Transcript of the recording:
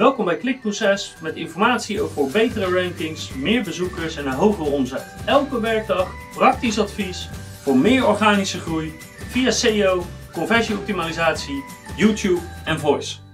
Welkom bij Klikproces met informatie over betere rankings, meer bezoekers en een hogere omzet. Elke werkdag praktisch advies voor meer organische groei via SEO, conversieoptimalisatie, YouTube en voice.